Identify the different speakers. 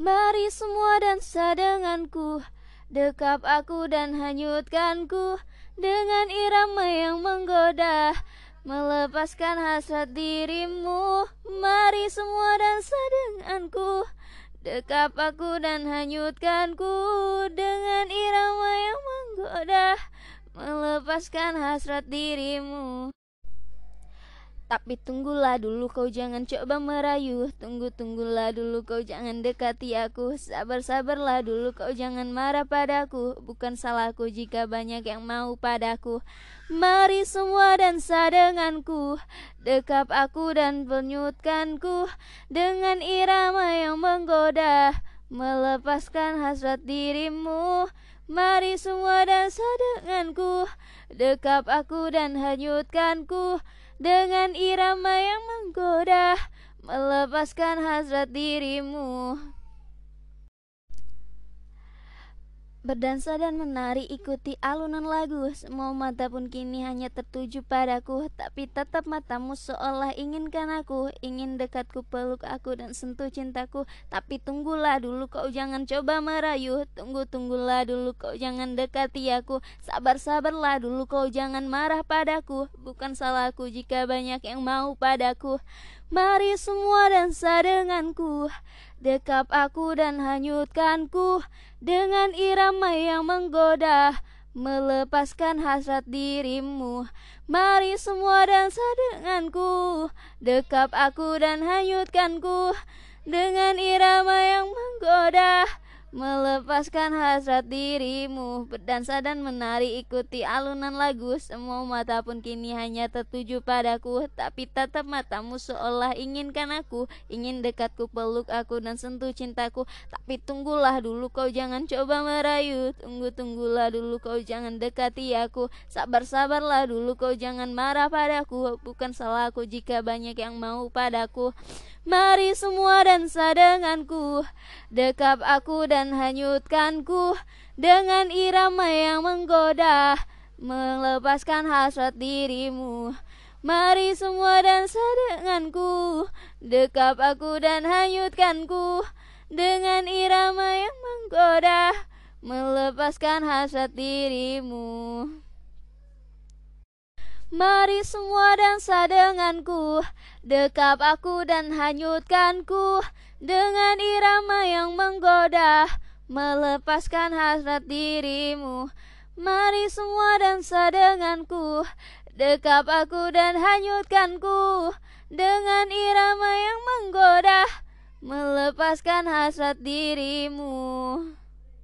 Speaker 1: Mari semua dansa denganku. Dekap aku dan hanyutkanku Dengan irama yang menggoda. Melepaskan hasrat dirimu. Mari semua dansa denganku. Dekap aku dan hanyutkanku Dengan irama yang menggoda. Melepaskan hasrat dirimu tapi tunggulah dulu kau jangan coba merayu Tunggu-tunggulah dulu kau jangan dekati aku. Sabar-sabarlah dulu kau jangan marah padaku. Bukan salahku jika banyak yang mau padaku. Mari semua dansa denganku. Dekap aku dan penyutkanku Dengan irama yang menggoda. Melepaskan hasrat dirimu. Mari semua dansa denganku Dekap aku dan hanyutkanku dengan irama yang menggoda melepaskan hasrat dirimu Berdansa dan menari ikuti alunan lagu. Semua mata pun kini hanya tertuju padaku. Tapi tetap matamu seolah inginkan aku. Ingin dekatku peluk aku dan sentuh cintaku. Tapi tunggulah dulu kau jangan coba merayu. Tunggu-tunggulah dulu kau jangan dekati aku. Sabar-sabarlah dulu kau jangan marah padaku. Bukan salahku jika banyak yang mau padaku Mari semua dansa denganku Dekap aku dan hanyutkanku dengan irama yang menggoda melepaskan hasrat dirimu. Mari semua dansa denganku, dekap aku dan hanyutkanku dengan irama yang menggoda melepaskan hasrat dirimu berdansa dan menari ikuti alunan lagu. Semua mata pun kini hanya tertuju padaku tapi tatap matamu seolah inginkan aku. Ingin dekatku peluk aku dan sentuh cintaku. Tapi tunggulah dulu kau jangan coba merayu. Tunggu tunggulah dulu kau jangan dekati aku. Sabar sabarlah dulu kau jangan marah padaku. Bukan salahku jika banyak yang mau padaku Mari semua dansa denganku. Dekap aku dan hanyutkanku Dengan irama yang menggoda Melepaskan hasrat dirimu. Mari semua dansa denganku. Dekap aku dan hanyutkanku Dengan irama yang menggoda Melepaskan hasrat dirimu Mari semua dansa denganku Dekap aku dan hanyutkanku. Dengan irama yang menggoda Melepaskan hasrat dirimu. Mari semua dansa denganku Dekap aku dan hanyutkanku. Dengan irama yang menggoda Melepaskan hasrat dirimu